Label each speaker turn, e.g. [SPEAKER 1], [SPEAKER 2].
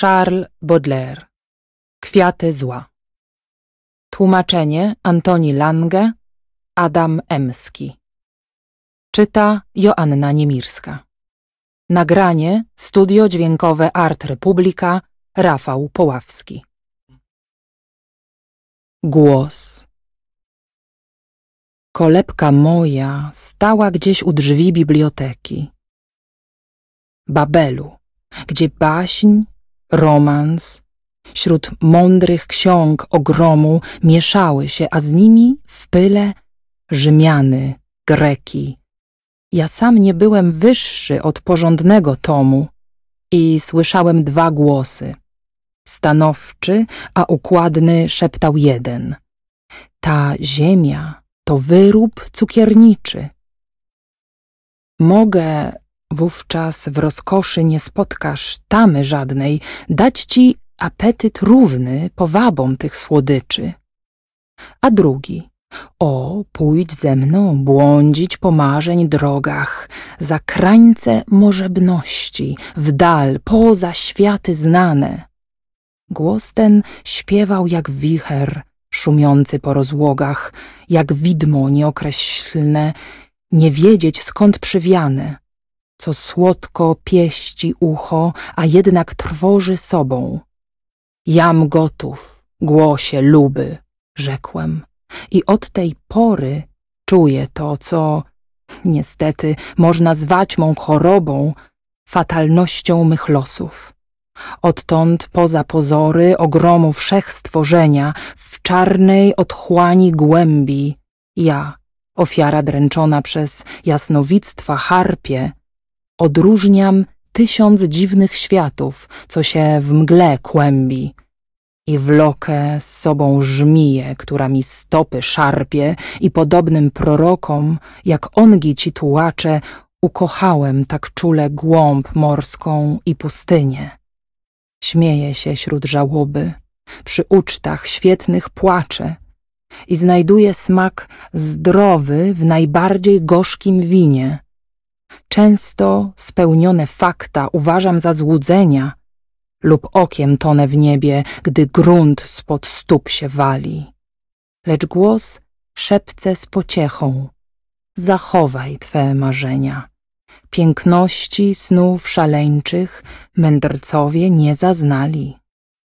[SPEAKER 1] Charles Baudelaire. Kwiaty zła. Tłumaczenie Antoni Lange Adam Emski. Czyta Joanna Niemirska. Nagranie Studio Dźwiękowe Art Republika Rafał Poławski. Głos. Kolebka moja stała gdzieś u drzwi biblioteki. Babelu, gdzie baśń, romans, wśród mądrych ksiąg ogromu mieszały się, a z nimi w pyle Rzymiany, Greki. Ja sam nie byłem wyższy od porządnego tomu i słyszałem dwa głosy. Stanowczy, a układny szeptał jeden. Ta ziemia to wyrób cukierniczy. Mogę, wówczas w rozkoszy nie spotkasz tamy żadnej, dać ci apetyt równy powabom tych słodyczy. A drugi, o, pójdź ze mną błądzić po marzeń drogach, za krańce możebności, w dal, poza światy znane. Głos ten śpiewał jak wicher, szumiący po rozłogach, jak widmo nieokreślne, nie wiedzieć skąd przywiane, co słodko pieści ucho, a jednak trwoży sobą. Jam gotów, głosie luby, rzekłem, i od tej pory czuję to, co niestety można zwać mą chorobą, fatalnością mych losów. Odtąd poza pozory ogromu wszechstworzenia w czarnej otchłani głębi ja, ofiara dręczona przez jasnowictwa harpie, odróżniam tysiąc dziwnych światów, co się w mgle kłębi i wlokę z sobą żmiję, która mi stopy szarpie i podobnym prorokom, jak ongi ci tułacze, ukochałem tak czule głąb morską i pustynię. Śmieje się śród żałoby, przy ucztach świetnych płacze i znajduje smak zdrowy w najbardziej gorzkim winie. Często spełnione fakta uważam za złudzenia lub okiem tonę w niebie, gdy grunt spod stóp się wali. Lecz głos szepce z pociechą. Zachowaj twe marzenia. Piękności snów szaleńczych mędrcowie nie zaznali.